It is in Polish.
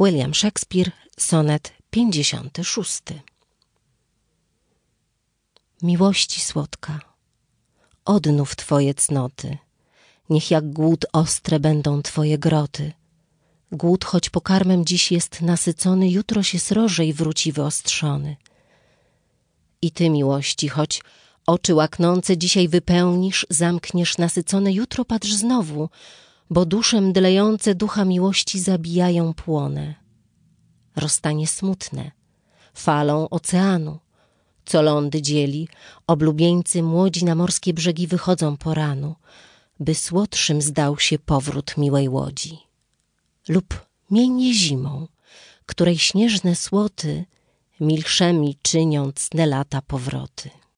William Shakespeare, sonet 56. Miłości słodka, odnów Twoje cnoty, niech jak głód ostre będą Twoje groty. Głód, choć pokarmem dziś jest nasycony, jutro się sroże i wróci wyostrzony. I Ty, miłości, choć oczy łaknące dzisiaj wypełnisz, zamkniesz nasycone, jutro patrz znowu, bo dusze mdlejące ducha miłości zabijają płonę. Rozstanie smutne, falą oceanu, co lądy dzieli, oblubieńcy młodzi na morskie brzegi wychodzą po ranu, by słodszym zdał się powrót miłej łodzi. Lub mienie zimą, której śnieżne słoty milszemi czynią cne lata powroty.